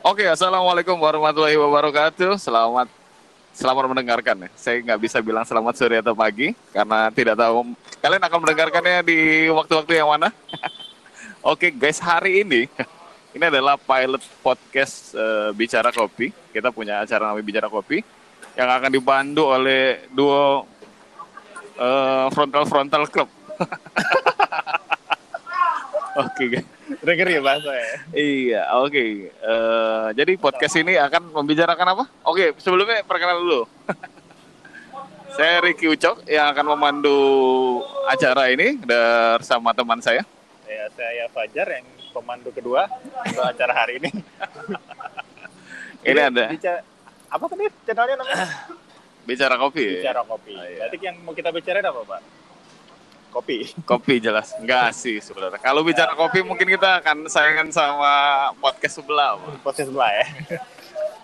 Oke, assalamualaikum warahmatullahi wabarakatuh. Selamat selamat mendengarkan ya. Saya nggak bisa bilang selamat sore atau pagi karena tidak tahu kalian akan mendengarkannya di waktu-waktu yang mana. Oke guys, hari ini ini adalah pilot podcast uh, Bicara Kopi. Kita punya acara namanya Bicara Kopi yang akan dibantu oleh duo uh, frontal frontal club. Oke, okay, ya bahasa ya. Iya, oke. Okay. Uh, eh, jadi podcast ini akan membicarakan apa? Oke, okay, sebelumnya perkenalan dulu. saya Ricky Ucok yang akan memandu acara ini bersama teman saya. Ya, saya Fajar yang pemandu kedua untuk acara hari ini. ini ada. Bicara, apa tadi channelnya namanya? Bicara kopi. Bicara kopi. Oh, iya. Berarti yang mau kita bicarain apa, Pak? Kopi. Kopi jelas. Enggak sih sebenarnya. Kalau bicara kopi mungkin kita akan sayangan sama podcast sebelah. Podcast sebelah ya.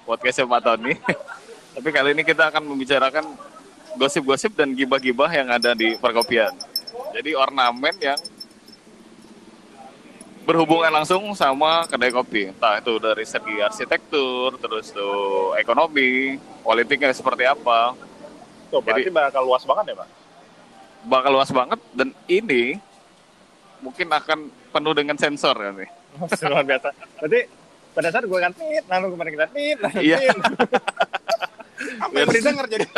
Podcastnya Pak Tony. Tapi kali ini kita akan membicarakan gosip-gosip dan gibah-gibah yang ada di perkopian. Jadi ornamen yang berhubungan langsung sama kedai kopi. Entah itu dari segi arsitektur, terus tuh ekonomi, politiknya seperti apa. Tuh, berarti Jadi, bakal luas banget ya, Pak? Bakal luas banget dan ini mungkin akan penuh dengan sensor kan nih. Luar biasa. Berarti pada saat gue kan tit, lalu kemarin kita tit, lalu iya. Apa yang didengar jadi?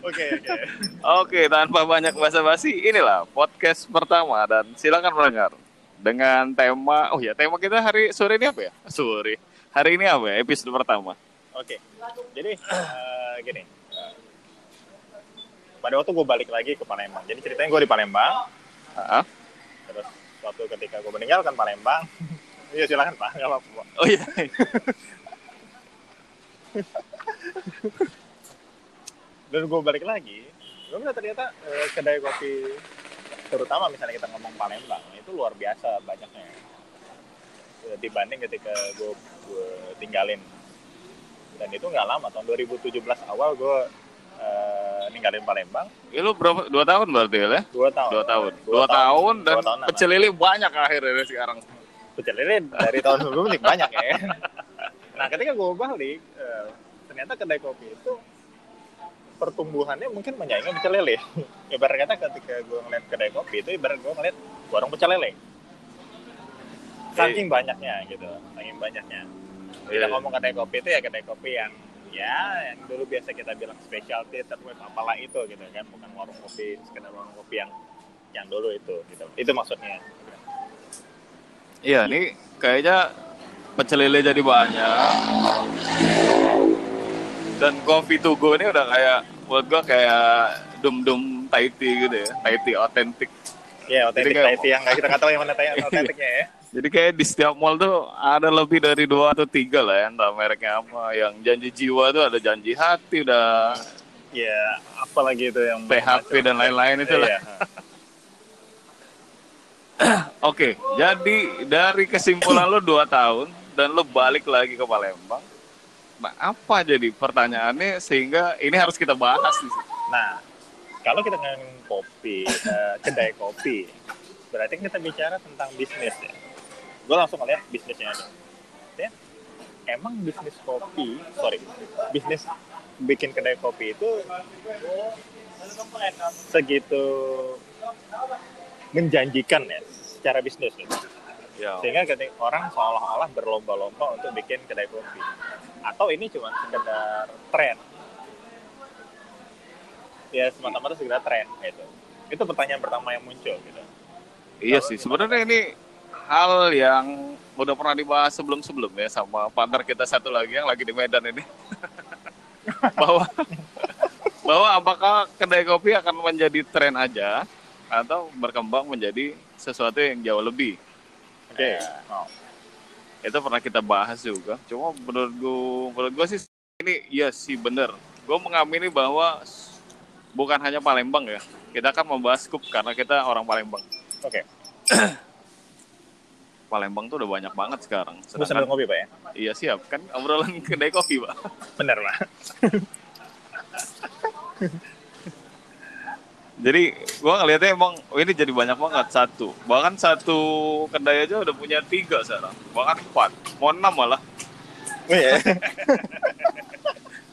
Oke, oke. Oke, tanpa banyak basa-basi, inilah podcast pertama dan silakan mendengar dengan tema. Oh ya, tema kita hari sore ini apa ya? Sore. Hari ini apa ya? Episode pertama. Oke. Jadi uh, gini, pada waktu gue balik lagi ke Palembang. Jadi ceritanya gue di Palembang. Uh-huh. terus waktu ketika gue meninggalkan Palembang iya silakan pak. Nggak apa-apa oh iya. Dan gue balik lagi gue melihat ternyata eh, kedai kopi terutama misalnya kita ngomong Palembang itu luar biasa banyaknya. Eh, dibanding ketika gue, gue tinggalin. Dan itu nggak lama tahun 2017 awal gue ninggalin Palembang. Ya lu berapa? Dua tahun berarti ya? Dua tahun. Dua tahun. Dua, dua tahun, tahun dan dua tahun pecel lele banyak akhirnya sekarang. Pecel lele dari tahun sebelumnya banyak ya. Nah ketika gue balik, uh, ternyata kedai kopi itu pertumbuhannya mungkin menyaingi pecel lele. ibarat kata ketika gue ngeliat kedai kopi itu ibarat gue ngeliat warung pecel lele. Saking banyaknya gitu, saking banyaknya. Kita yeah. ngomong kedai kopi itu ya kedai kopi yang ya yang dulu biasa kita bilang specialty terus apalah itu gitu kan bukan warung kopi sekedar warung kopi yang yang dulu itu gitu. Itu maksudnya. Iya ini kayaknya pecel lele jadi banyak. Dan kopi to go ini udah kayak buat gua kayak dum dum Taiti gitu ya Taiti otentik Iya, otentik Taiti yang kita nggak tahu yang mana Taiti otentiknya ya jadi kayak di setiap mall tuh ada lebih dari dua atau tiga lah ya, entah mereknya apa. Yang janji jiwa tuh ada janji hati, udah ya apalagi itu yang PHP dan lain-lain itu lah. Iya. Oke, jadi dari kesimpulan lo dua tahun dan lo balik lagi ke Palembang, nah apa jadi pertanyaannya sehingga ini harus kita bahas di sini. Nah, kalau kita ngomongin kopi, uh, kedai kopi, berarti kita bicara tentang bisnis ya gue langsung ngeliat bisnisnya aja ya, emang bisnis kopi sorry bisnis bikin kedai kopi itu segitu menjanjikan ya secara bisnis gitu. Ya. Sehingga ketika orang seolah-olah berlomba-lomba untuk bikin kedai kopi. Atau ini cuma sekedar tren. Ya semata-mata sekedar tren gitu. Itu pertanyaan pertama yang muncul gitu. Iya sih, sebenarnya ini hal yang udah pernah dibahas sebelum-sebelum ya sama partner kita satu lagi yang lagi di Medan ini. bahwa bahwa apakah kedai kopi akan menjadi tren aja atau berkembang menjadi sesuatu yang jauh lebih. Oke. Okay. oh. Itu pernah kita bahas juga. Cuma menurut gue, menurut gue sih ini iya sih bener. Gue mengamini bahwa bukan hanya Palembang ya. Kita akan membahas skup karena kita orang Palembang. Oke. Okay. Palembang tuh udah banyak banget sekarang. Sedangkan, sambil ngopi pak ya? Iya siap, kan obrolan kedai kopi pak. Bener pak. jadi gua ngeliatnya emang oh ini jadi banyak banget satu. Bahkan satu kedai aja udah punya tiga sekarang. Bahkan empat, mau enam malah. Oh iya.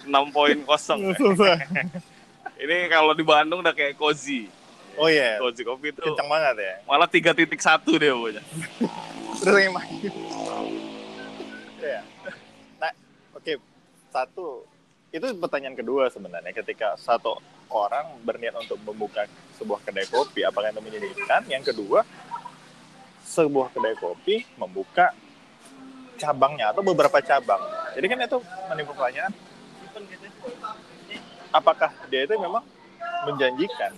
6 poin kosong. Ini kalau di Bandung udah kayak Kozi. Oh iya. Kozi kopi itu Kencang banget ya. malah 3.1 deh pokoknya. Terus yang main. Iya. Nah, oke. Satu, itu pertanyaan kedua sebenarnya. Ketika satu orang berniat untuk membuka sebuah kedai kopi, apakah itu menjadikan? Yang kedua, sebuah kedai kopi membuka cabangnya atau beberapa cabang. Jadi kan itu menimbulkan pertanyaan, apakah dia itu memang menjanjikan?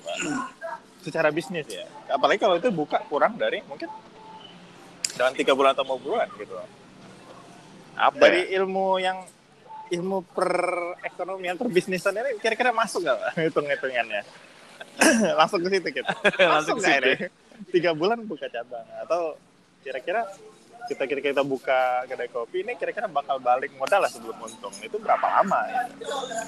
Secara bisnis ya. Apalagi kalau itu buka kurang dari mungkin dalam tiga bulan atau mau bulan gitu. Apa Dari ya? ilmu yang ilmu perekonomian perbisnisan ini kira-kira masuk nggak hitung-hitungannya? Langsung ke situ kita. Langsung ke situ. Tiga bulan buka cabang atau kira-kira kita kira kita buka kedai kopi ini kira-kira bakal balik modal lah sebelum untung itu berapa lama ya?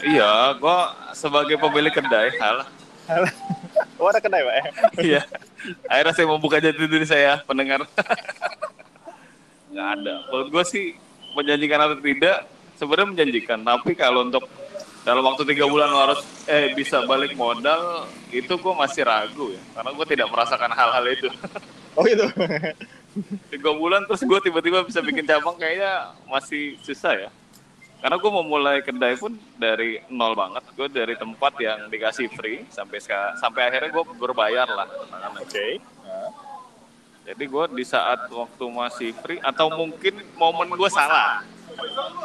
Iya, gua sebagai pemilik kedai, hal. oh ada kedai pak ya? Iya. Akhirnya saya membuka jati diri saya, pendengar. Nggak ada. Menurut gue sih menjanjikan atau tidak, sebenarnya menjanjikan. Tapi kalau untuk dalam waktu tiga bulan lo harus eh bisa balik modal, itu gue masih ragu ya. Karena gue tidak merasakan hal-hal itu. oh itu tiga bulan terus gue tiba-tiba bisa bikin cabang kayaknya masih susah ya. Karena gue mau mulai kedai pun dari nol banget. Gue dari tempat yang dikasih free sampai sampai akhirnya gue berbayar lah. oke Nah, Jadi gue di saat waktu masih free atau mungkin momen gue salah.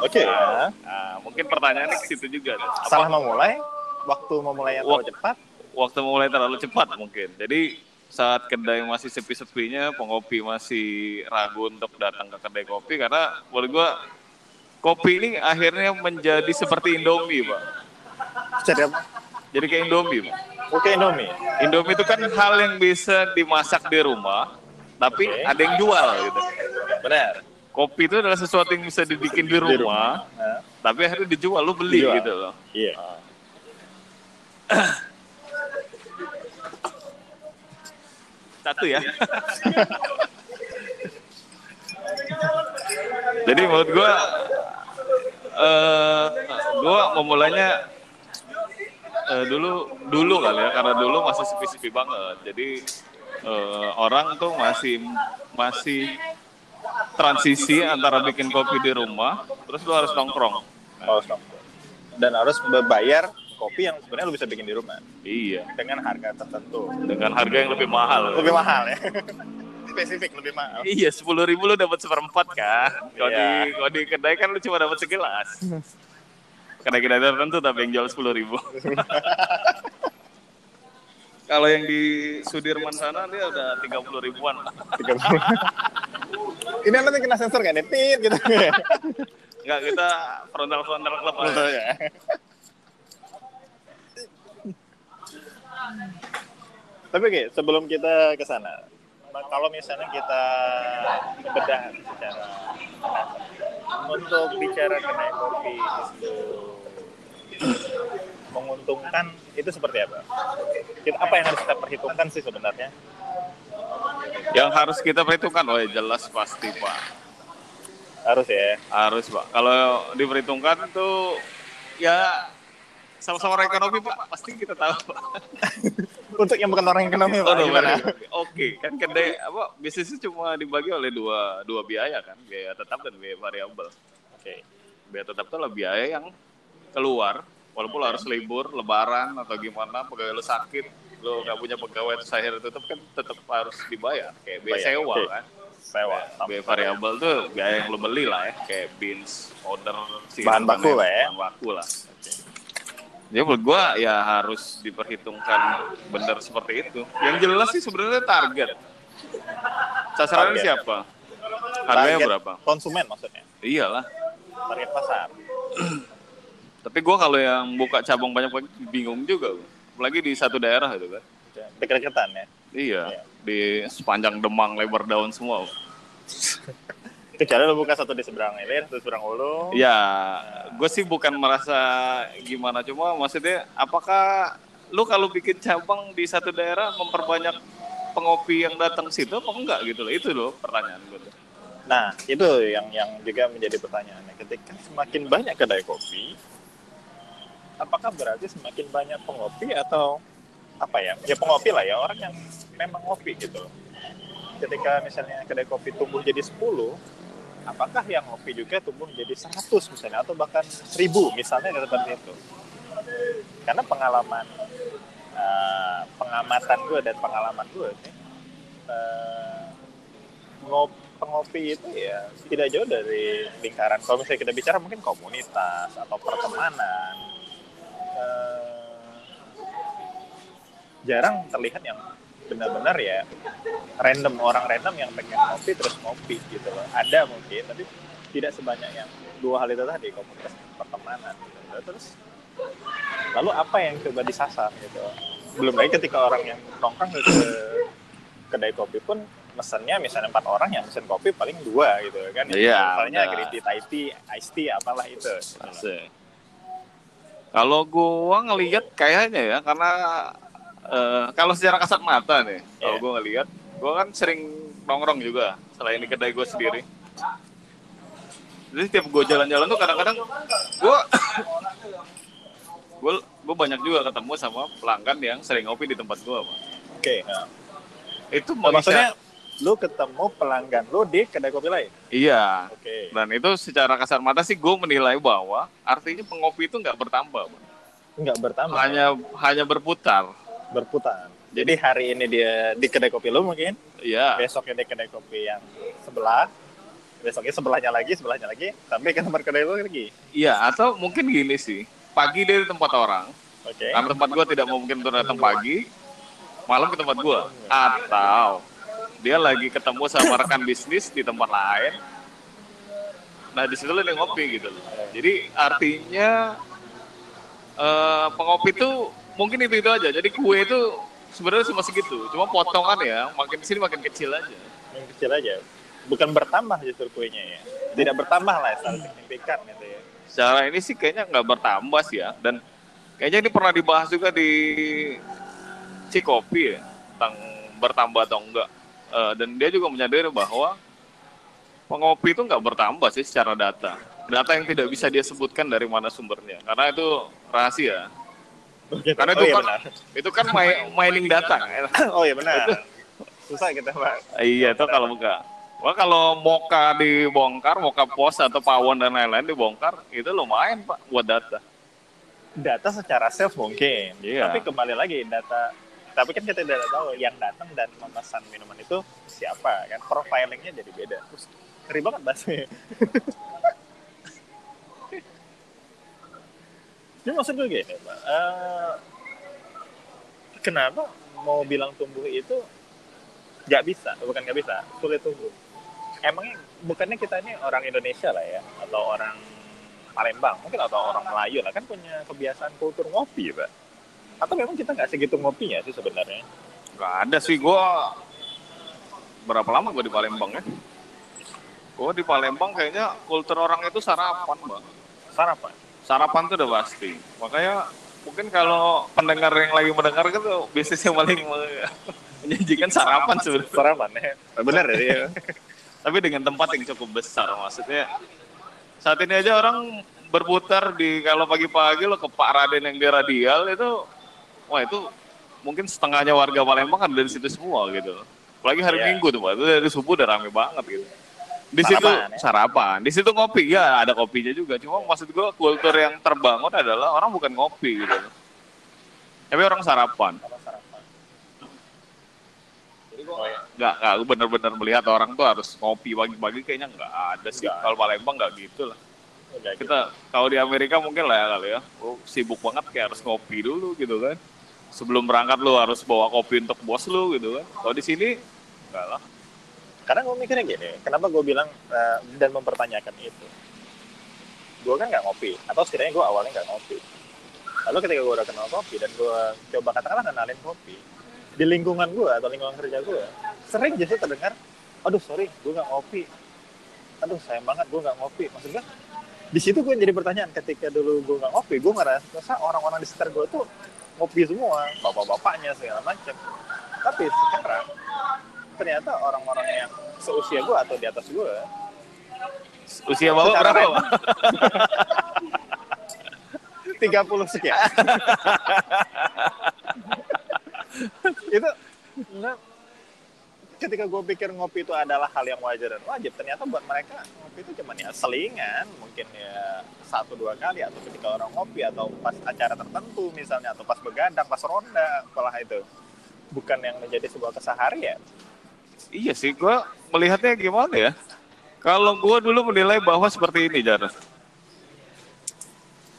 oke ya. Nah, mungkin pertanyaannya ke situ juga. Apa salah memulai waktu memulainya terlalu cepat waktu mulai terlalu cepat mungkin. Jadi saat kedai masih sepi-sepinya, pengopi masih ragu untuk datang ke kedai kopi karena menurut gue kopi ini akhirnya menjadi seperti Indomie, Pak. jadi apa? Jadi kayak Indomie, Pak. oke Indomie Indomie itu kan hal yang bisa dimasak di rumah, tapi Oke. ada yang jual gitu. benar Kopi itu adalah sesuatu yang bisa dibikin di rumah, Nah, tapi akhirnya dijual, lu beli Dijual. gitu loh. iya Satu ya. Jadi menurut gua eh gua memulainya eh, dulu dulu kali ya karena dulu masih sepi-sepi banget. Jadi eh, orang tuh masih masih transisi antara bikin kopi di rumah terus lu harus nongkrong. harus dong dan harus berbayar kopi yang sebenarnya lu bisa bikin di rumah Iya, dengan harga tertentu dengan harga yang lebih mahal. lebih mahal ya spesifik lebih mahal Iya, sepuluh ribu lu dapat seperempat kan. Kalau Iya. di kalau di kedai kan lu cuma dapat segelas. Kedai-kedai tertentu tapi yang jual sepuluh ribu. kalau yang di Sudirman sana dia udah tiga puluh ribuan. 30. ini nanti kena sensor kan tit gitu Enggak kita frontal frontal club aja. ya. Tapi oke, sebelum kita ke sana, kalau misalnya kita bedah secara untuk bicara kedai kopi itu menguntungkan itu seperti apa? Kita, apa yang harus kita perhitungkan sih sebenarnya? Yang harus kita perhitungkan, oh ya jelas pasti pak. Harus ya. Harus pak. Kalau diperhitungkan tuh ya sama-sama ekonomi pak pasti kita tahu pak. Untuk yang bukan orang ekonomi, Pak, Oh, gimana? Oke, kan kedai apa bisnisnya cuma dibagi oleh dua dua biaya kan, biaya tetap dan biaya variabel. Oke. Biaya tetap itu adalah biaya yang keluar, walaupun lo harus libur, lebaran atau gimana, pegawai lo sakit, lo nggak punya pegawai terus akhirnya tutup kan tetap harus dibayar, kayak biaya Bayar, sewa oke. kan. Sewa. Biaya variabel tuh biaya yang lo beli lah ya, kayak beans, order, Bahan baku lah ya. Bahan baku lah. Jadi menurut gua ya harus diperhitungkan benar seperti itu. Yang jelas sih sebenarnya target. Sasarannya Target. siapa? Harganya Target berapa? Konsumen maksudnya. Iyalah. Target pasar. Tapi gua kalau yang buka cabang banyak-banyak bingung juga. Apalagi di satu daerah itu kan. Dekat-dekatan ya. Iya, Iya. di sepanjang Demang lebar daun semua. Kecuali lu buka satu di seberang Ilir, satu di seberang Ulu. Ya, gue sih bukan merasa gimana, cuma maksudnya apakah lu kalau bikin cabang di satu daerah memperbanyak pengopi yang datang situ apa enggak gitu loh? Itu loh pertanyaan gue. tuh. Nah, itu yang yang juga menjadi pertanyaannya. Ketika semakin banyak kedai kopi, apakah berarti semakin banyak pengopi atau apa ya? Ya pengopi lah ya, orang yang memang ngopi gitu. Ketika misalnya kedai kopi tumbuh jadi 10, apakah yang ngopi juga tumbuh menjadi 100 misalnya atau bahkan 1000 misalnya seperti itu. Karena pengalaman uh, pengamatan gue dan pengalaman gue uh, ngop, pengopi itu ya tidak jauh dari lingkaran kalau misalnya kita bicara mungkin komunitas atau pertemanan uh, jarang terlihat yang benar-benar ya random orang random yang pengen ngopi terus ngopi gitu loh. Ada mungkin tapi tidak sebanyak yang dua hal itu tadi komunitas pertemanan gitu. terus lalu apa yang coba disasar gitu? Belum lagi ketika orang yang nongkrong ke kedai kopi pun mesennya misalnya empat orang yang mesen kopi paling dua gitu kan. Iya misalnya green tea Thai tea iced tea apalah itu. Kalau gua ngelihat kayaknya ya karena uh, kalau secara kasat mata nih yeah. kalau iya. gua ngelihat gua kan sering nongkrong juga selain di kedai gua sendiri jadi tiap gue jalan-jalan tuh kadang-kadang gue gue gue banyak juga ketemu sama pelanggan yang sering ngopi di tempat gue oke okay, ya. itu oh, maksudnya lu ketemu pelanggan lu di kedai kopi lain? Iya. Oke. Okay. Dan itu secara kasar mata sih gue menilai bahwa artinya pengopi itu nggak bertambah. Nggak bertambah. Hanya hanya berputar. Berputar. Jadi hari ini dia di kedai kopi lu mungkin? Iya. Besoknya di kedai kopi yang sebelah. Besoknya sebelahnya lagi, sebelahnya lagi, sampai ke tempat kedai lu lagi. Iya, atau mungkin gini sih. Pagi dari tempat orang. Oke. Okay. Karena tempat gue tidak mungkin datang pagi, malam ke tempat gue. Atau dia lagi ketemu sama rekan bisnis di tempat lain nah di situ dia ngopi gitu loh jadi artinya uh, pengopi itu mungkin itu itu aja. Jadi kue itu sebenarnya cuma segitu cuma potongan ya. Makin sini makin kecil aja. Makin kecil aja. Bukan bertambah justru kuenya ya. Tidak bertambah lah secara signifikan gitu ya. Secara ini sih kayaknya nggak bertambah sih ya. Dan kayaknya ini pernah dibahas juga di Cikopi ya tentang bertambah atau enggak uh, dan dia juga menyadari bahwa pengopi itu nggak bertambah sih secara data. Data yang tidak bisa dia sebutkan dari mana sumbernya. Karena itu rahasia Karena itu oh, iya kan benar. itu kan mining data. oh iya benar. Itu, susah kita pak. Iya itu kalau enggak Wah kalau moka dibongkar, moka pos atau pawon dan lain-lain dibongkar, itu lumayan pak buat data. Data secara self mungkin, iya. tapi kembali lagi data tapi kan kita tidak tahu yang datang dan memesan minuman itu siapa kan? Profilingnya jadi beda. Terus ngeri banget bahasnya jadi maksud gue gini uh, kenapa mau bilang tumbuh itu nggak bisa bukan nggak bisa sulit tumbuh emangnya bukannya kita ini orang Indonesia lah ya atau orang Palembang mungkin atau orang Melayu lah kan punya kebiasaan kultur ngopi pak atau memang kita nggak segitu ngopinya sih sebenarnya? Nggak ada sih, gue berapa lama gue di Palembang ya? Gue di Palembang kayaknya kultur orang itu sarapan, mbak. Sarapan? Sarapan tuh udah pasti. Makanya mungkin kalau pendengar yang lagi mendengar gitu bisnis yang paling menjanjikan sarapan sebenarnya. Sarapan ya, benar ya. Tapi dengan tempat yang cukup besar, maksudnya saat ini aja orang berputar di kalau pagi-pagi lo ke Pak Raden yang di radial itu wah itu mungkin setengahnya warga Palembang kan dari situ semua gitu. Apalagi hari yeah. Minggu tuh, Pak. Itu dari subuh udah rame banget gitu. Di sarapan, situ ya? sarapan, di situ ngopi ya ada kopinya juga. Cuma maksud gua kultur yang terbangun adalah orang bukan ngopi gitu. Tapi orang sarapan. Nggak, nggak, bener-bener melihat orang tuh harus ngopi pagi-pagi kayaknya nggak ada sih. Kalau Palembang nggak gitu lah. Kita kalau di Amerika mungkin lah ya kali ya. Oh, sibuk banget kayak harus ngopi dulu gitu kan sebelum berangkat lu harus bawa kopi untuk bos lu gitu kan kalau di sini enggak lah karena gue mikirnya gini kenapa gue bilang uh, dan mempertanyakan itu? Gue kan nggak ngopi atau setidaknya gue awalnya nggak ngopi. Lalu ketika gue udah kenal kopi dan gue coba katakanlah kenalin kopi di lingkungan gue atau lingkungan kerja gue sering justru terdengar aduh sorry gue nggak ngopi. Aduh sayang banget gue nggak ngopi. Maksud gue di situ gue jadi pertanyaan ketika dulu gue nggak ngopi gue ngerasa orang-orang di sekitar gue tuh ngopi semua bapak-bapaknya segala macam tapi sekarang ternyata orang-orang yang seusia gue atau di atas gue Usia Secara berapa. Pak? 30 sekian. itu nah, ketika gue pikir ngopi itu adalah hal yang wajar dan wajib, ternyata buat mereka ngopi itu cuma ya selingan, mungkin ya satu dua kali atau ketika orang ngopi atau pas acara tertentu misalnya atau pas begadang, pas ronda, apalah itu. Bukan yang menjadi sebuah keseharian. Iya sih, gue melihatnya gimana ya? Kalau gue dulu menilai bahwa seperti ini, Jar.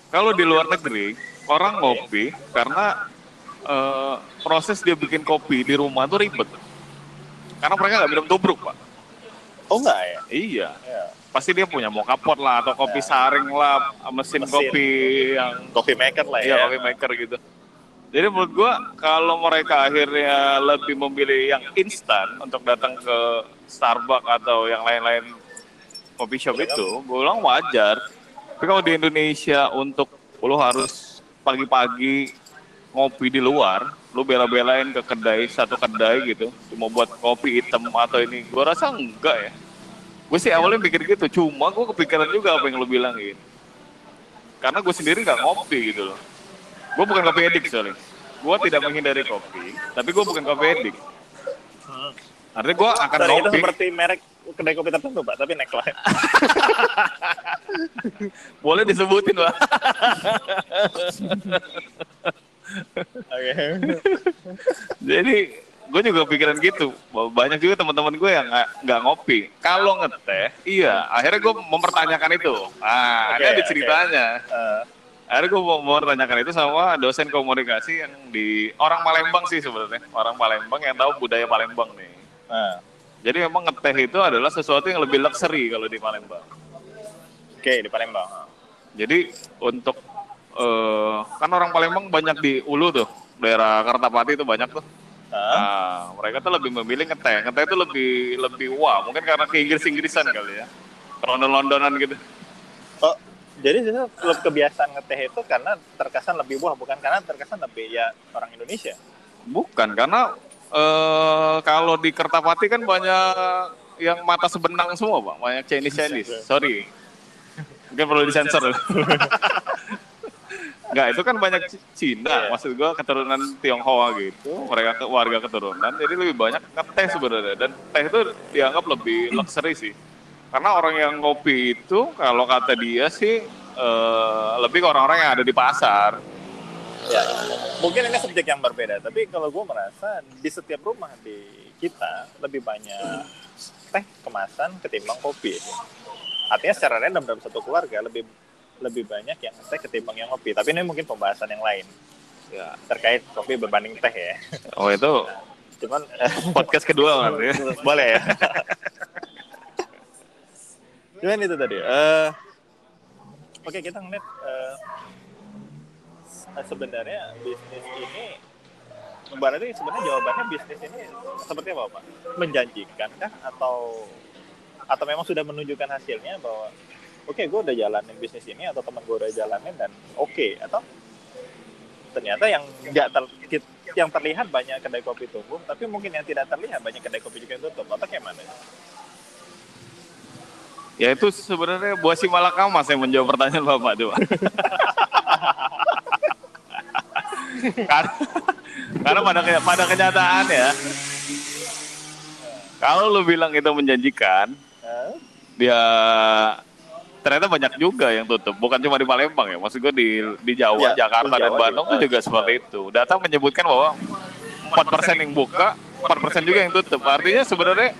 Kalau di luar negeri, orang ngopi karena eh, proses dia bikin kopi di rumah tuh ribet. Karena mereka nggak minum tubruk, Pak. Oh enggak ya? Iya, Ya. pasti dia punya mokapot lah atau kopi saring lah, mesin, Mesin. kopi yang Coffee maker lah ya. Iya, coffee maker gitu. Jadi menurut gua kalau mereka akhirnya lebih memilih yang instan untuk datang ke Starbucks atau yang lain-lain coffee shop itu, gue bilang wajar. Tapi kalau di Indonesia untuk lu harus pagi-pagi ngopi di luar, lu bela-belain ke kedai satu kedai gitu, cuma buat kopi hitam atau ini, gua rasa enggak ya. Gue sih awalnya mikir gitu, cuma gue kepikiran juga apa yang lu bilangin. Karena gue sendiri nggak ngopi gitu loh. Gue bukan kopi edik soalnya. Gue tidak menghindari kopi, tapi gue bukan kopi edik. Artinya gue akan Sorry, itu seperti merek kedai kopi tertentu, Pak, tapi next line. Boleh disebutin lah. Oke. Jadi gue juga pikiran gitu. Banyak juga teman-teman gue yang nggak ngopi. Kalau ngeteh, iya. Akhirnya gue mempertanyakan itu. Ah, ini ada ceritanya. Eh, Akhirnya gue mau mempertanyakan itu sama dosen komunikasi yang di orang Palembang sih sebenarnya. Orang Palembang yang tahu budaya Palembang nih. nah, Jadi memang ngeteh itu adalah sesuatu yang lebih luxury kalau di Palembang. Oke, di Palembang. Jadi untuk eh, kan orang Palembang banyak di Ulu tuh, daerah Kertapati itu banyak tuh. Nah, Nah, mereka tuh lebih memilih ngeteh. Ngeteh itu lebih lebih wah, mungkin karena ke Inggris-Inggrisan kali ya. London-Londonan gitu. oh, jadi klub kebiasaan ngeteh itu karena terkesan lebih wah, bukan karena terkesan lebih ya orang Indonesia. Bukan karena eh kalau di Kertapati kan banyak yang mata sebenang semua, Pak. Banyak Chinese Chinese. Sorry. Mungkin perlu disensor. Enggak, itu kan banyak Cina. Iya. Maksud gua keturunan Tionghoa gitu. Mereka ke warga keturunan. Jadi lebih banyak ngeteh sebenarnya. Dan teh itu dianggap lebih luxury sih. Karena orang yang ngopi itu kalau kata dia sih eh, lebih ke orang-orang yang ada di pasar. Ya, mungkin ini subjek yang berbeda, tapi kalau gue merasa di setiap rumah di kita lebih banyak teh kemasan ketimbang kopi. Artinya secara random dalam satu keluarga lebih lebih banyak yang teh ketimbang yang kopi. Tapi ini mungkin pembahasan yang lain Ya. terkait kopi berbanding teh ya. Oh itu Cuman podcast kedua kan ya. boleh ya. Cuman itu tadi. eh Oke kita ngeliat eh, sebenarnya bisnis ini berarti sebenarnya jawabannya bisnis ini seperti apa pak? Menjanjikan kah atau atau memang sudah menunjukkan hasilnya bahwa oke gue udah jalanin bisnis ini atau teman gue udah jalanin dan oke atau ternyata yang nggak ter, yang terlihat banyak kedai kopi tumbuh tapi mungkin yang tidak terlihat banyak kedai kopi juga yang tutup atau kayak mana? Ya itu sebenarnya buah si malakama saya menjawab pertanyaan Bapak tuh. Karena, karena pada pada kenyataan ya, kalau lu bilang itu menjanjikan, dia ternyata banyak juga yang tutup. Bukan cuma di Palembang ya, maksud gue di di Jawa, Ya, Jakarta di dan Jawa Bandung juga. tuh juga seperti itu. Data menyebutkan bahwa 4% yang buka, 4% juga yang tutup. Artinya sebenarnya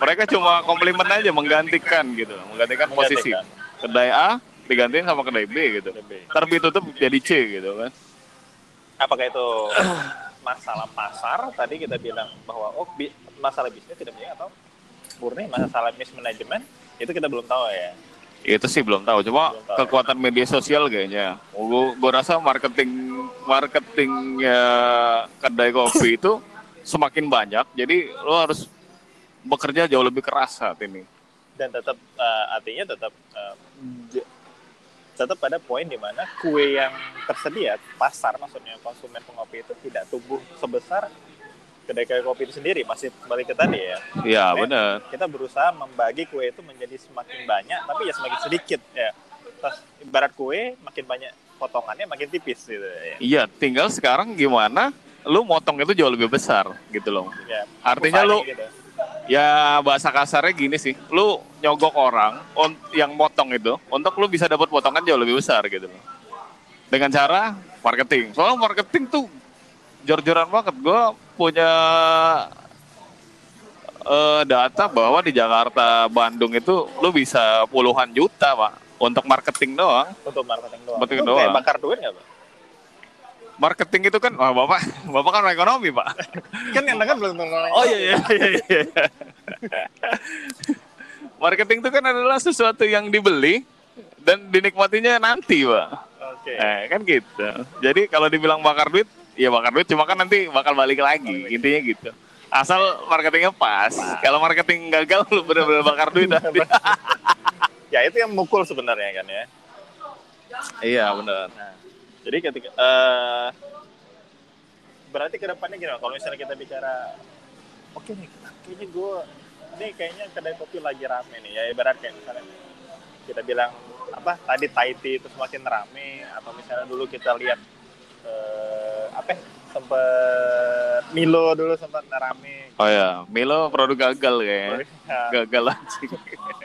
mereka cuma komplimen aja menggantikan gitu, menggantikan posisi. Kedai A digantiin sama kedai B gitu. Kedai B. Ntar B tutup jadi C gitu kan. Apakah itu masalah pasar? Tadi kita bilang bahwa oh bi- masalah bisnis tidak punya atau murni masalah mismanagement itu kita belum tahu ya. Itu sih belum tahu. Cuma Belum tahu. kekuatan media sosial kayaknya. Gue gue rasa marketing marketingnya kedai kopi itu semakin banyak. Jadi lo harus bekerja jauh lebih keras saat ini. Dan tetap eh, artinya tetap j- tetap pada poin di mana kue yang tersedia pasar maksudnya konsumen pengopi itu tidak tumbuh sebesar kedai kedai kopi itu sendiri masih balik ke tadi ya Iya, benar. kita berusaha membagi kue itu menjadi semakin banyak tapi ya semakin sedikit ya Terus ibarat kue makin banyak potongannya makin tipis gitu ya, Iya, tinggal sekarang gimana lu motong itu jauh lebih besar gitu loh. ya Artinya lu gitu. Ya bahasa kasarnya gini sih, lu nyogok orang on- yang motong itu untuk lu bisa dapat potongan jauh lebih besar gitu loh. Dengan cara marketing. Soalnya marketing tuh jor-joran banget. Gue punya eh, data bahwa di Jakarta, Bandung itu lu bisa puluhan juta, Pak. Untuk marketing doang. untuk marketing doang Marketing Itu kayak doang. bakar duit nggak pak Marketing itu kan, wah bapak, bapak kan ekonomi pak. kan yang dengar belum tentu Oh iya iya iya. iya. Marketing itu kan adalah sesuatu yang dibeli dan dinikmatinya nanti pak. oke Eh, kan gitu. Jadi kalau dibilang bakar duit, ya bakar duit cuma kan nanti bakal balik lagi. Intinya gitu. Asal marketingnya pas. Kalau marketing gagal, lu bener-bener bakar duit nanti. ya itu yang mukul sebenarnya kan ya iya benar. Nah, jadi ketika eh berarti ke depannya gimana? Kalau misalnya kita bicara, oke nih, kayaknya gue, ini kayaknya kedai kopi lagi rame nih. Ya ibarat kayak misalnya kita bilang apa tadi Thai tea itu semakin rame, atau misalnya dulu kita lihat eh, apa ya, sempet Milo dulu sempat rame. Oh ya, Milo produk gagal kayaknya. Nah, Gagal anjing.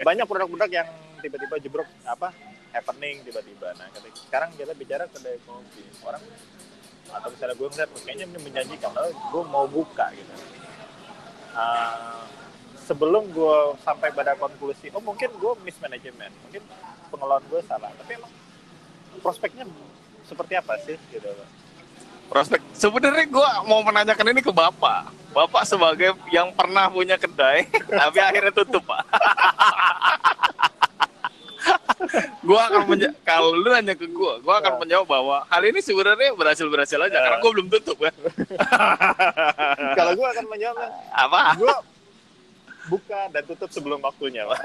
banyak produk-produk yang tiba-tiba jebrok apa happening tiba-tiba. Nah ketika- sekarang kita bicara kedai kopi orang atau misalnya gue ngeliat kayaknya ini menjanjikan lalu gue mau buka gitu. Ah, sebelum gue sampai pada konklusi oh mungkin gue mismanagement mungkin pengelolaan gue salah. Tapi emang prospeknya seperti apa sih gitu? Prospek sebenarnya gue mau menanyakan ini ke bapak. Bapak sebagai yang pernah punya kedai tapi akhirnya tutup pak gue akan kalau lu nanya ke gue gue akan Ya. menjawab bahwa hal ini sebenarnya berhasil berhasil aja Ya. karena gue belum tutup kan kalau gue akan menjawab apa? Gue buka dan tutup sebelum waktunya pak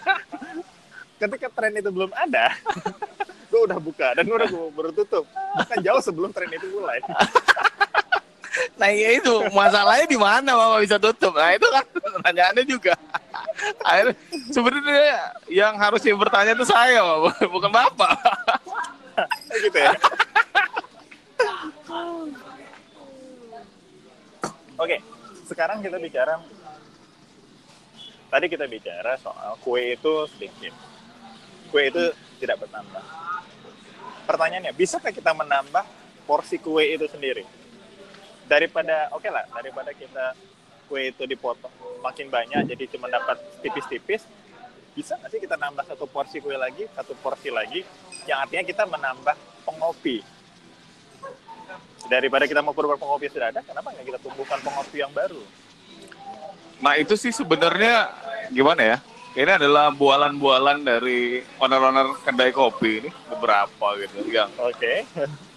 ketika tren itu belum ada gue udah buka dan udah gue baru tutup. Bahkan jauh sebelum tren itu mulai nah ya itu masalahnya di mana bapak bisa tutup? Nah itu kan pertanyaannya juga. Akhirnya sebenarnya yang harusnya bertanya itu saya Bapak, bukan bapak. Gitu ya. Oke sekarang kita bicara. Tadi kita bicara soal kue itu sedikit. Kue itu tidak bertambah. Pertanyaannya bisakah kita menambah porsi kue itu sendiri daripada oke lah daripada kita kue itu dipotong makin banyak jadi cuma dapat tipis-tipis bisa nggak sih kita nambah satu porsi kue lagi satu porsi lagi yang artinya kita menambah pengopi? Daripada kita mau berubah pengopi yang sudah ada kenapa nggak kita tumbuhkan pengopi yang baru? Nah itu sih sebenarnya gimana ya? Ini adalah bualan-bualan dari owner-owner kedai kopi ini beberapa gitu yang oke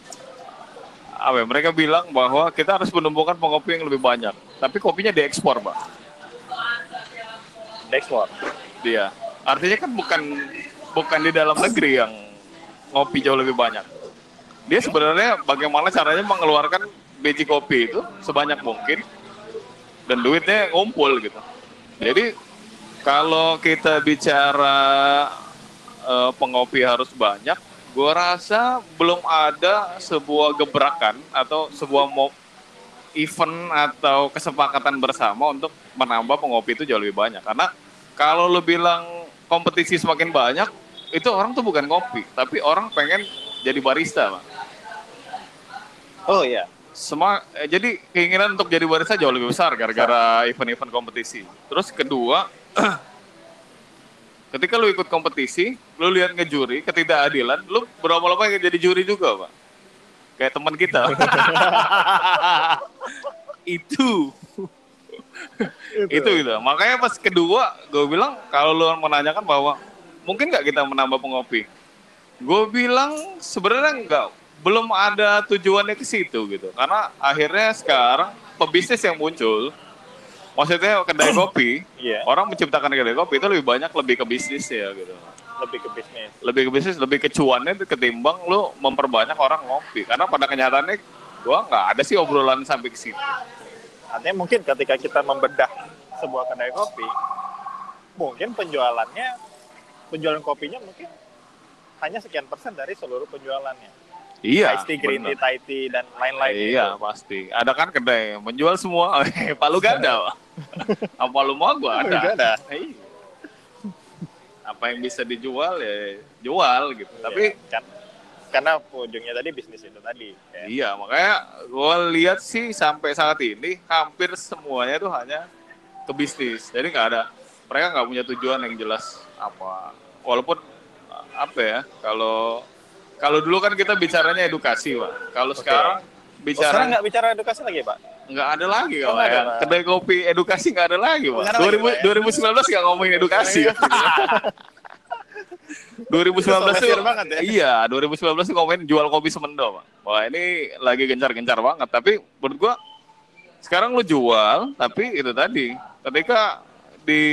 apa ya, mereka bilang bahwa kita harus menumbuhkan pengopi yang lebih banyak. Tapi kopinya diekspor, Pak. ekspor Dia. Artinya kan bukan bukan di dalam negeri yang ngopi jauh lebih banyak. Dia sebenarnya bagaimana caranya mengeluarkan biji kopi itu sebanyak mungkin dan duitnya ngumpul gitu. Jadi kalau kita bicara eh, pengopi harus banyak, gue rasa belum ada sebuah gebrakan atau sebuah mo- event atau kesepakatan bersama untuk menambah pengopi itu jauh lebih banyak. Karena kalau lo bilang kompetisi semakin banyak, itu orang tuh bukan ngopi, tapi orang pengen jadi barista, Pak. oh iya Semua eh, jadi keinginan untuk jadi barista jauh lebih besar gara-gara event-event kompetisi. Terus kedua, ketika lu ikut kompetisi, lu lihat ngejuri ketidakadilan, lu berlama-lama jadi juri juga, Pak. Kayak teman kita. itu itu gitu. Makanya pas kedua gue bilang kalau lu menanyakan bahwa mungkin nggak kita menambah pengopi, gue bilang sebenarnya nggak, belum ada tujuannya ke situ gitu. Karena akhirnya sekarang pebisnis yang muncul, maksudnya kedai kopi, iya orang menciptakan kedai kopi itu lebih banyak lebih ke bisnis ya gitu. lebih ke bisnis Lebih ke bisnis, lebih ke cuannya itu ketimbang lu memperbanyak orang ngopi. Karena pada kenyataannya gue nggak ada sih obrolan sampai ke situ. artinya mungkin ketika kita membedah sebuah kedai kopi mungkin penjualannya penjualan kopinya mungkin hanya sekian persen dari seluruh penjualannya Iya. Ice tea, green tea, bener. Thai tea, dan lain-lain Iya, gitu. pasti. Ada kan kedai menjual semua. Palu Pak. Apa lu mau gua Juga ada. ada. Iya. Apa yang bisa dijual ya jual gitu. Tapi Iya, kan karena ujungnya tadi bisnis itu tadi ya. iya, makanya gua lihat sih sampai saat ini hampir semuanya tuh hanya ke bisnis. Jadi nggak ada mereka nggak punya tujuan yang jelas apa. Walaupun apa ya, kalau kalau dulu kan kita bicaranya edukasi, Pak. Kalau sekarang Oh, bicara sekarang nggak bicara edukasi lagi pak nggak ada lagi Oh, kalau ya. Kedai kopi edukasi nggak ada lagi pak. Nggak ada lagi, 2000, Pak, ya? 2019 nggak ngomongin edukasi ya. 2019 Itu tuh, banget ya. iya 2019 tuh ngomongin jual kopi semendo pak. Wah ini lagi gencar-gencar banget. Tapi menurut gua sekarang lu jual, tapi itu tadi ketika di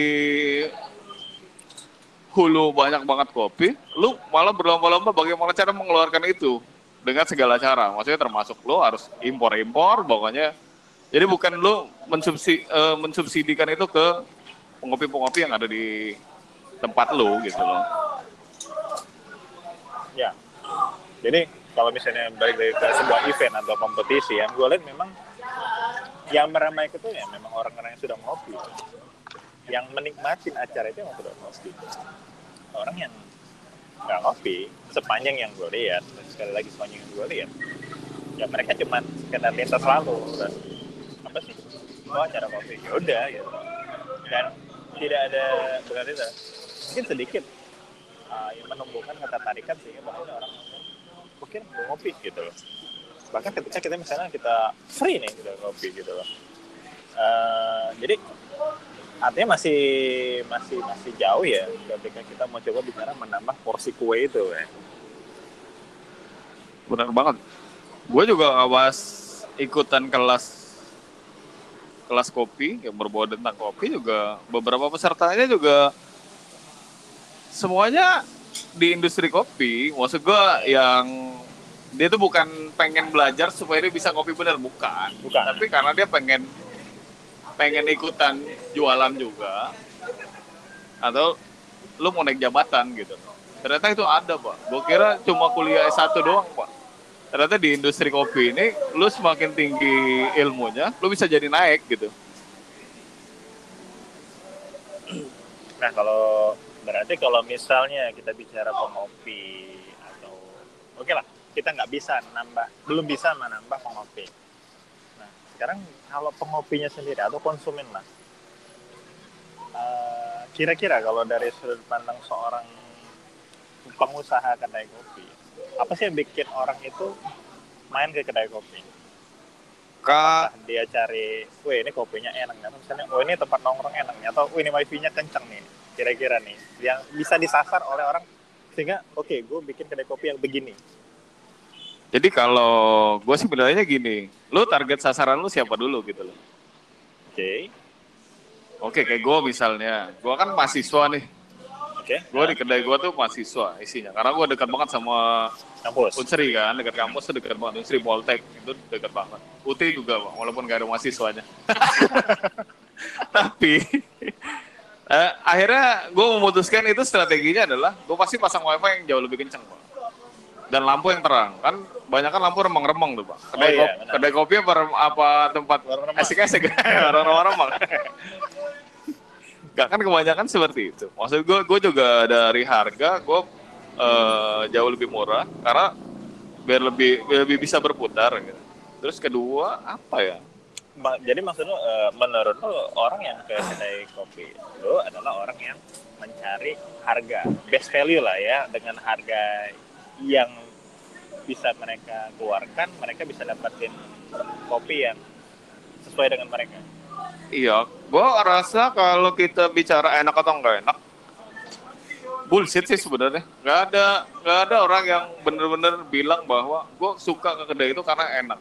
hulu banyak banget kopi, lu malah berlomba-lomba bagaimana cara mengeluarkan itu dengan segala cara. Maksudnya termasuk lu harus impor-impor, pokoknya. Jadi bukan lu mensubsi, eh, mensubsidikan itu ke pengopi-pengopi yang ada di tempat lu gitu loh. ya. Jadi kalau misalnya balik lagi ke sebuah event atau kompetisi yang gue lihat memang yang meramaikan itu ya memang orang-orang yang sudah ngopi. Yang menikmatin acara itu yang sudah ngopi. Orang yang nggak ngopi sepanjang yang gue lihat sekali lagi sepanjang yang gue lihat ya mereka cuma sekedar lintas lalu dan apa sih? Oh acara kopi. Ya udah gitu. Dan tidak ada berarti mungkin sedikit uh, yang menumbuhkan ketertarikan sehingga bahkan orang. Mungkin mau ngopi gitu loh. Bahkan ketika kita misalnya kita free nih kita ngopi gitu loh. Uh, jadi artinya masih masih masih jauh ya ketika kita mau coba bicara menambah porsi kue itu ya. Benar banget. Gue juga awas ikutan kelas kelas kopi yang berbau tentang kopi juga beberapa pesertanya juga semuanya di industri kopi. Maksud gue yang dia tuh bukan pengen belajar supaya dia bisa ngopi bener bukan. Bukan. Tapi karena dia pengen pengen ikutan jualan juga atau lu mau naik jabatan gitu. Ternyata itu ada pak. Gue kira cuma kuliah S1 doang pak. Ternyata di industri kopi ini, lu semakin tinggi ilmunya, lu bisa jadi naik gitu. Nah kalau berarti kalau misalnya kita bicara pengopi atau oke lah kita nggak bisa nambah belum bisa menambah pengopi. Nah sekarang kalau pengopinya sendiri atau konsumen lah eh, kira-kira kalau dari sudut pandang seorang pengusaha kedai kopi apa sih yang bikin orang itu main ke kedai kopi? Kak, dia cari, wih ini kopinya enak nih. Misalnya, oh ini tempat nongkrong enak nih. Atau, wih ini wifi-nya kenceng nih. Kira-kira nih. Yang bisa disasar oleh orang. Sehingga, oke, gue bikin kedai kopi yang begini. jadi kalau gue sih bilangnya gini, lu target sasaran lu siapa dulu gitu loh. Oke. Oke, kayak gue misalnya, gue kan mahasiswa nih. Oke. Gue di kedai gue tuh mahasiswa isinya, karena gue dekat banget sama Kampus. Unsri kan, dekat kampus tuh dekat banget. Unsri Poltek itu dekat banget. UT juga, Bang, walaupun gak ada mahasiswanya. Tapi eh, akhirnya gue memutuskan itu strateginya adalah gue pasti pasang wifi yang jauh lebih kencang, Pak. Dan lampu yang terang. Kan banyak kan lampu remang-remang tuh, Pak. Kedai, Oh, iya, benar. kedai kopi apa, apa tempat asik-asik, orang remang Gak kan kebanyakan seperti itu. Maksud gue, gue juga dari harga gue eh, jauh lebih murah karena biar lebih biar lebih bisa berputar. Gitu. Terus kedua apa ya? Jadi maksud lu, eh, menurut lu, orang yang ke kedai kopi itu adalah orang yang mencari harga. Best value lah ya. Dengan harga yang bisa mereka keluarkan, mereka bisa dapetin kopi yang sesuai dengan mereka. Iya, gue rasa kalau kita bicara enak atau enggak enak, bullshit sih sebenarnya. Nggak ada nggak ada orang yang bener-bener bilang bahwa gue suka ke kedai itu karena enak.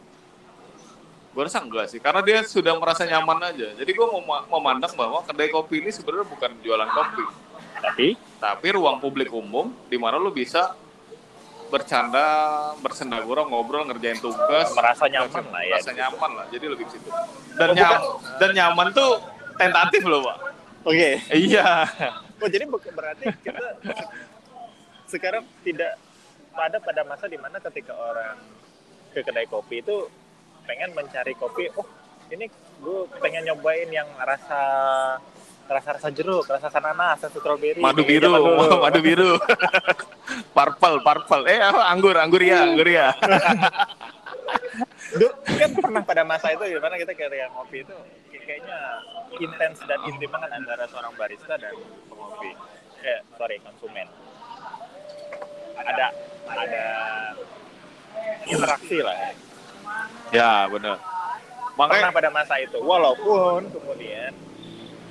Gue rasa enggak sih, karena dia sudah merasa nyaman aja. Jadi gue mem- memandang bahwa kedai kopi ini sebenarnya bukan jualan kopi, Tapi tapi ruang publik umum di mana lu bisa bercanda, bersenda gurau, ngobrol, ngerjain tugas, merasa nyaman lah ya merasa nyaman lah. Jadi lebih ke situ. Dan nyam, dan nyaman tuh tentatif loh, Pak. oke Iya. oh jadi berarti kita sekarang tidak pada pada masa di mana ketika orang ke kedai kopi itu pengen mencari kopi oh ini gue pengen nyobain yang rasa rasa rasa jeruk rasa ananas rasa strawberry Madu biru, dulu. madu biru. purple, purple. Eh, apa? anggur, anggur ya, anggur ya. Duh, kan pernah pada masa itu di mana kita kayak ngopi itu kayaknya intens dan intim banget antara seorang barista dan pengopi eh sorry konsumen ada ada interaksi lah ya. Ya, benar. pernah Makanya pada masa itu walaupun kemudian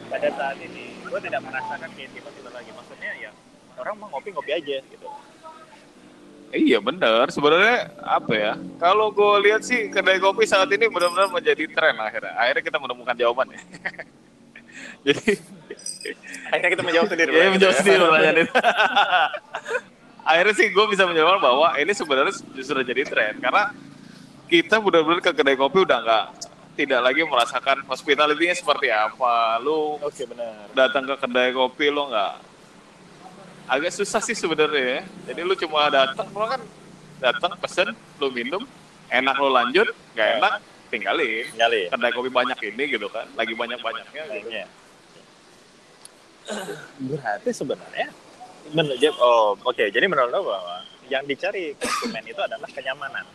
pada saat ini gue tidak merasakan keintiman itu lagi maksudnya ya orang mau ngopi ngopi aja gitu Iya benar. Sebenarnya apa ya? Kalau gue lihat sih kedai kopi saat ini benar-benar menjadi tren akhirnya. Akhirnya kita menemukan jawabannya. Jadi akhirnya kita menjawab sendiri ya Bang. menjawab sendiri pertanyaan itu. akhirnya sih gue bisa menjawab bahwa ini sebenarnya justru jadi tren karena kita benar-benar ke kedai kopi udah nggak tidak lagi merasakan hospitality-nya seperti apa. Lu oke benar datang ke kedai kopi lo nggak agak susah sih sebenarnya ya. Jadi lu cuma datang, lo kan datang pesen, lu minum, enak lo lanjut, nggak enak tinggalin. nyali Kedai kopi banyak ini gitu kan, lagi banyak banyaknya gitu. Kayaknya. Berarti sebenarnya menurut oh oke jadi menurut lo bahwa yang dicari konsumen itu adalah kenyamanan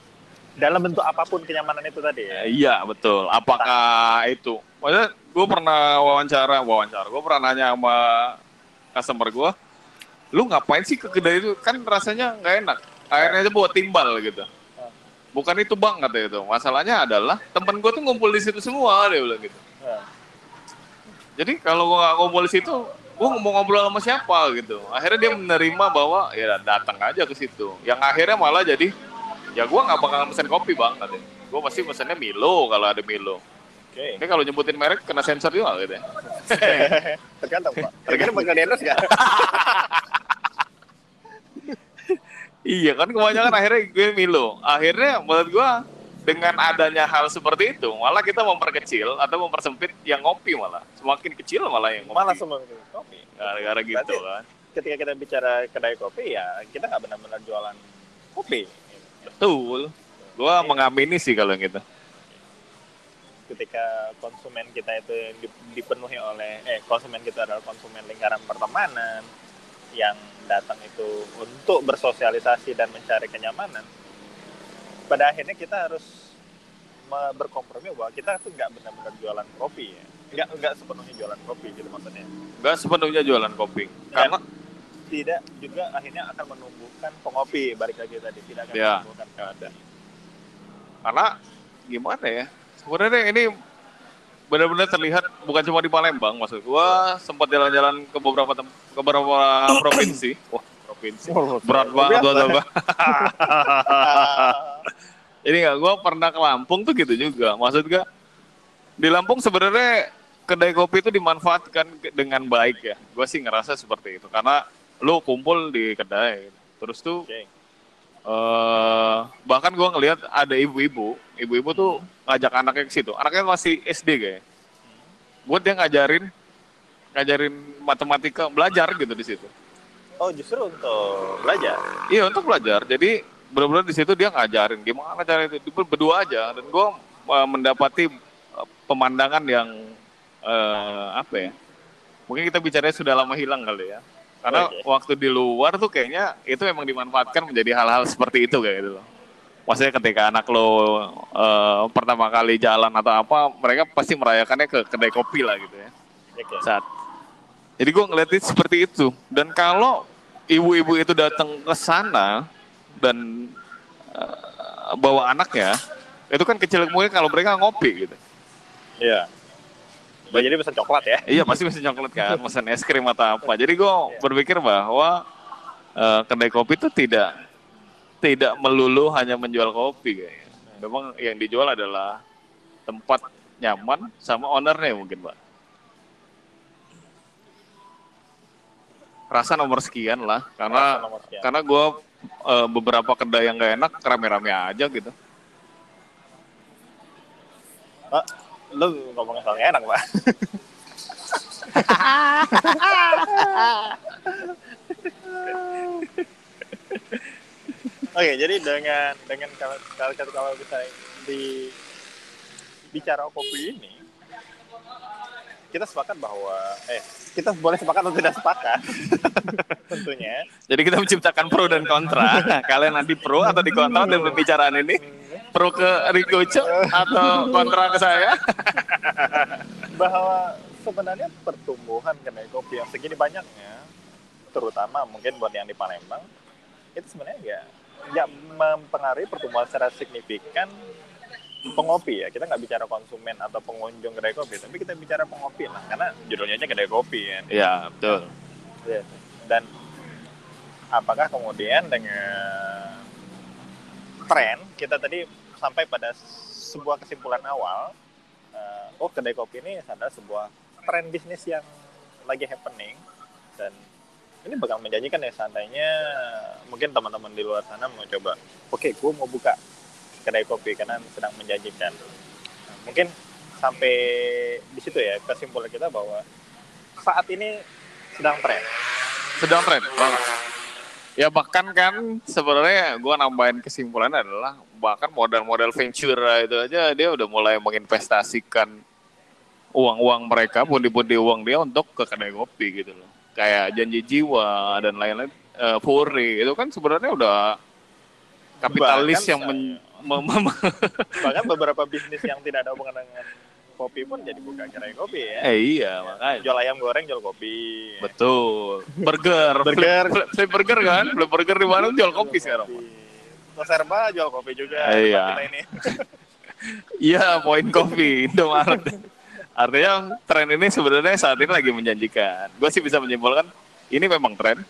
dalam bentuk apa pun kenyamanan itu tadi ya. Iya betul. Apakah itu? Maksudnya gue pernah wawancara, wawancara. Gue pernah nanya sama customer gue, lu ngapain sih ke kedai itu? Kan rasanya nggak enak. Akhirnya aja buat timbal gitu. Bukan itu bang kata itu. Masalahnya adalah temen gue tuh ngumpul di situ semua dia bilang gitu. Nah, Jadi kalau gue nggak ngumpul di situ, gue mau ngobrol sama siapa gitu. Akhirnya dia menerima bahwa ya datang aja ke situ. Yang akhirnya malah jadi ya gue nggak bakal pesen kopi bang katanya. Gue pasti pesennya Milo kalau ada Milo. Oke. Ini kalau nyebutin merek kena sensor juga gitu ya. Tergantung pak. Tergantung bakal di endorse nggak? iya kan kebanyakan akhirnya gue Milo. Akhirnya menurut gue dengan adanya hal seperti itu malah kita memperkecil atau mempersempit yang ngopi malah semakin kecil malah yang ngopi Malah semua kopi. gara-gara gitu Berarti- kan Ketika kita bicara kedai kopi ya kita nggak benar-benar jualan kopi. Betul gue mengamini sih kalau gitu Ketika konsumen kita itu di- dipenuhi oleh eh konsumen kita adalah konsumen lingkaran pertemanan yang datang itu untuk bersosialisasi dan mencari kenyamanan. Pada akhirnya kita harus berkompromi bahwa kita tuh nggak benar-benar jualan kopi ya. Nggak nggak sepenuhnya jualan kopi gitu maksudnya. Gak sepenuhnya jualan kopi karena tidak juga akhirnya akan menumbuhkan pengopi balik lagi tadi tidak akan Ya. menumbuhkan ada. Karena gimana ya sebenarnya ini benar-benar terlihat bukan cuma di Palembang maksud gua sempat jalan-jalan ke beberapa tem- ke beberapa provinsi. Wah provinsi. Berat banget buat apa ini nggak gua pernah ke Lampung tuh gitu juga. Maksud gua di Lampung sebenarnya kedai kopi itu dimanfaatkan dengan baik ya. Gua sih ngerasa seperti itu. Karena lu kumpul di kedai terus tuh Oke. eh bahkan gua ngelihat ada ibu-ibu, ibu-ibu tuh ngajak anaknya ke situ. Anaknya masih SD kayak. Buat dia ngajarin ngajarin matematika, belajar gitu di situ. oh justru untuk belajar Iya, untuk belajar. Jadi benar-benar di situ dia ngajarin gimana cara itu berdua aja dan gua eh, mendapati eh, pemandangan yang eh, apa ya? Mungkin kita bicaranya sudah lama hilang kali ya. Karena Oke. waktu di luar tuh kayaknya itu memang dimanfaatkan menjadi hal-hal seperti itu kayak gitu loh. Maksudnya ketika anak lo eh, pertama kali jalan atau apa, mereka pasti merayakannya ke kedai kopi lah gitu ya. Oke. Saat. Jadi gue ngeliatin seperti itu. Dan kalau ibu-ibu itu datang ke sana dan eh, bawa anaknya, itu kan kecil mungkin kalau mereka ngopi gitu. iya Oh, jadi pesan coklat ya Iya pasti mesti coklat kan, pesan es krim atau apa. Jadi gue berpikir bahwa eh, kedai kopi itu tidak tidak melulu hanya menjual kopi kayaknya. Memang yang dijual adalah tempat nyaman sama ownernya mungkin pak. Rasa nomor sekian lah, karena sekian. karena gue eh, beberapa kedai yang gak enak rame-rame aja gitu. Oh, lu ngomongin soal nggak enak pak Oke, jadi dengan dengan kalau kalau kalau bisa di bicara kopi ini, kita sepakat bahwa eh kita boleh sepakat atau tidak sepakat tentunya. Jadi kita menciptakan pro dan kontra. Kalian nanti pro atau di kontra dengan pembicaraan ini? Pro ke Rico Cok atau kontra ke saya? bahwa sebenarnya pertumbuhan kedai kopi yang segini banyaknya, terutama mungkin buat yang di Palembang, itu sebenarnya nggak nggak mempengaruhi pertumbuhan secara signifikan pengopi ya. Kita nggak bicara konsumen atau pengunjung kedai kopi, tapi kita bicara pengopi lah, karena judulnya aja kedai kopi kan. Iya, betul. Iya. Dan apakah kemudian dengan tren kita tadi sampai pada sebuah kesimpulan awal, eh, oh kedai kopi ini adalah sebuah tren bisnis yang lagi happening dan ini bakal menjanjikan ya seandainya mungkin teman-teman di luar sana mau coba, oke gue mau buka kedai kopi karena sedang menjanjikan. Nah, mungkin sampai di situ ya kesimpulan kita bahwa saat ini sedang tren. Sedang tren banget. Ya bahkan kan sebenarnya gua nambahin kesimpulannya adalah bahkan model-model venture itu aja dia udah mulai menginvestasikan uang-uang mereka, pundi-pundi uang dia untuk ke kedai kopi gitu loh. Kayak janji jiwa dan lain-lain, eh, Furi itu kan sebenarnya udah kapitalis Bahkan yang men- bahkan beberapa bisnis yang tidak ada hubungan dengan kopi pun jadi buka kedai kopi ya. eh iya makanya Jual ayam goreng, jual kopi. betul burger Burger. Flip, flip burger kan flip burger di mana jual kopi sekarang Serba jual kopi juga. Iya. ini. Iya, poin kopi Indomaret. Artinya tren ini sebenarnya saat ini lagi menjanjikan. Gue sih bisa menyimpulkan ini memang tren.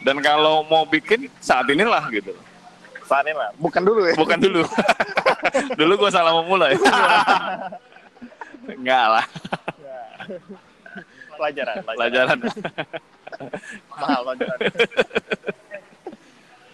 Dan kalau mau bikin saat inilah gitu. Saat ini lah. Bukan dulu ya. Bukan dulu. dulu gue salah memulai. Enggak lah. Pelajaran, pelajaran. pelajaran. Mahal pelajaran.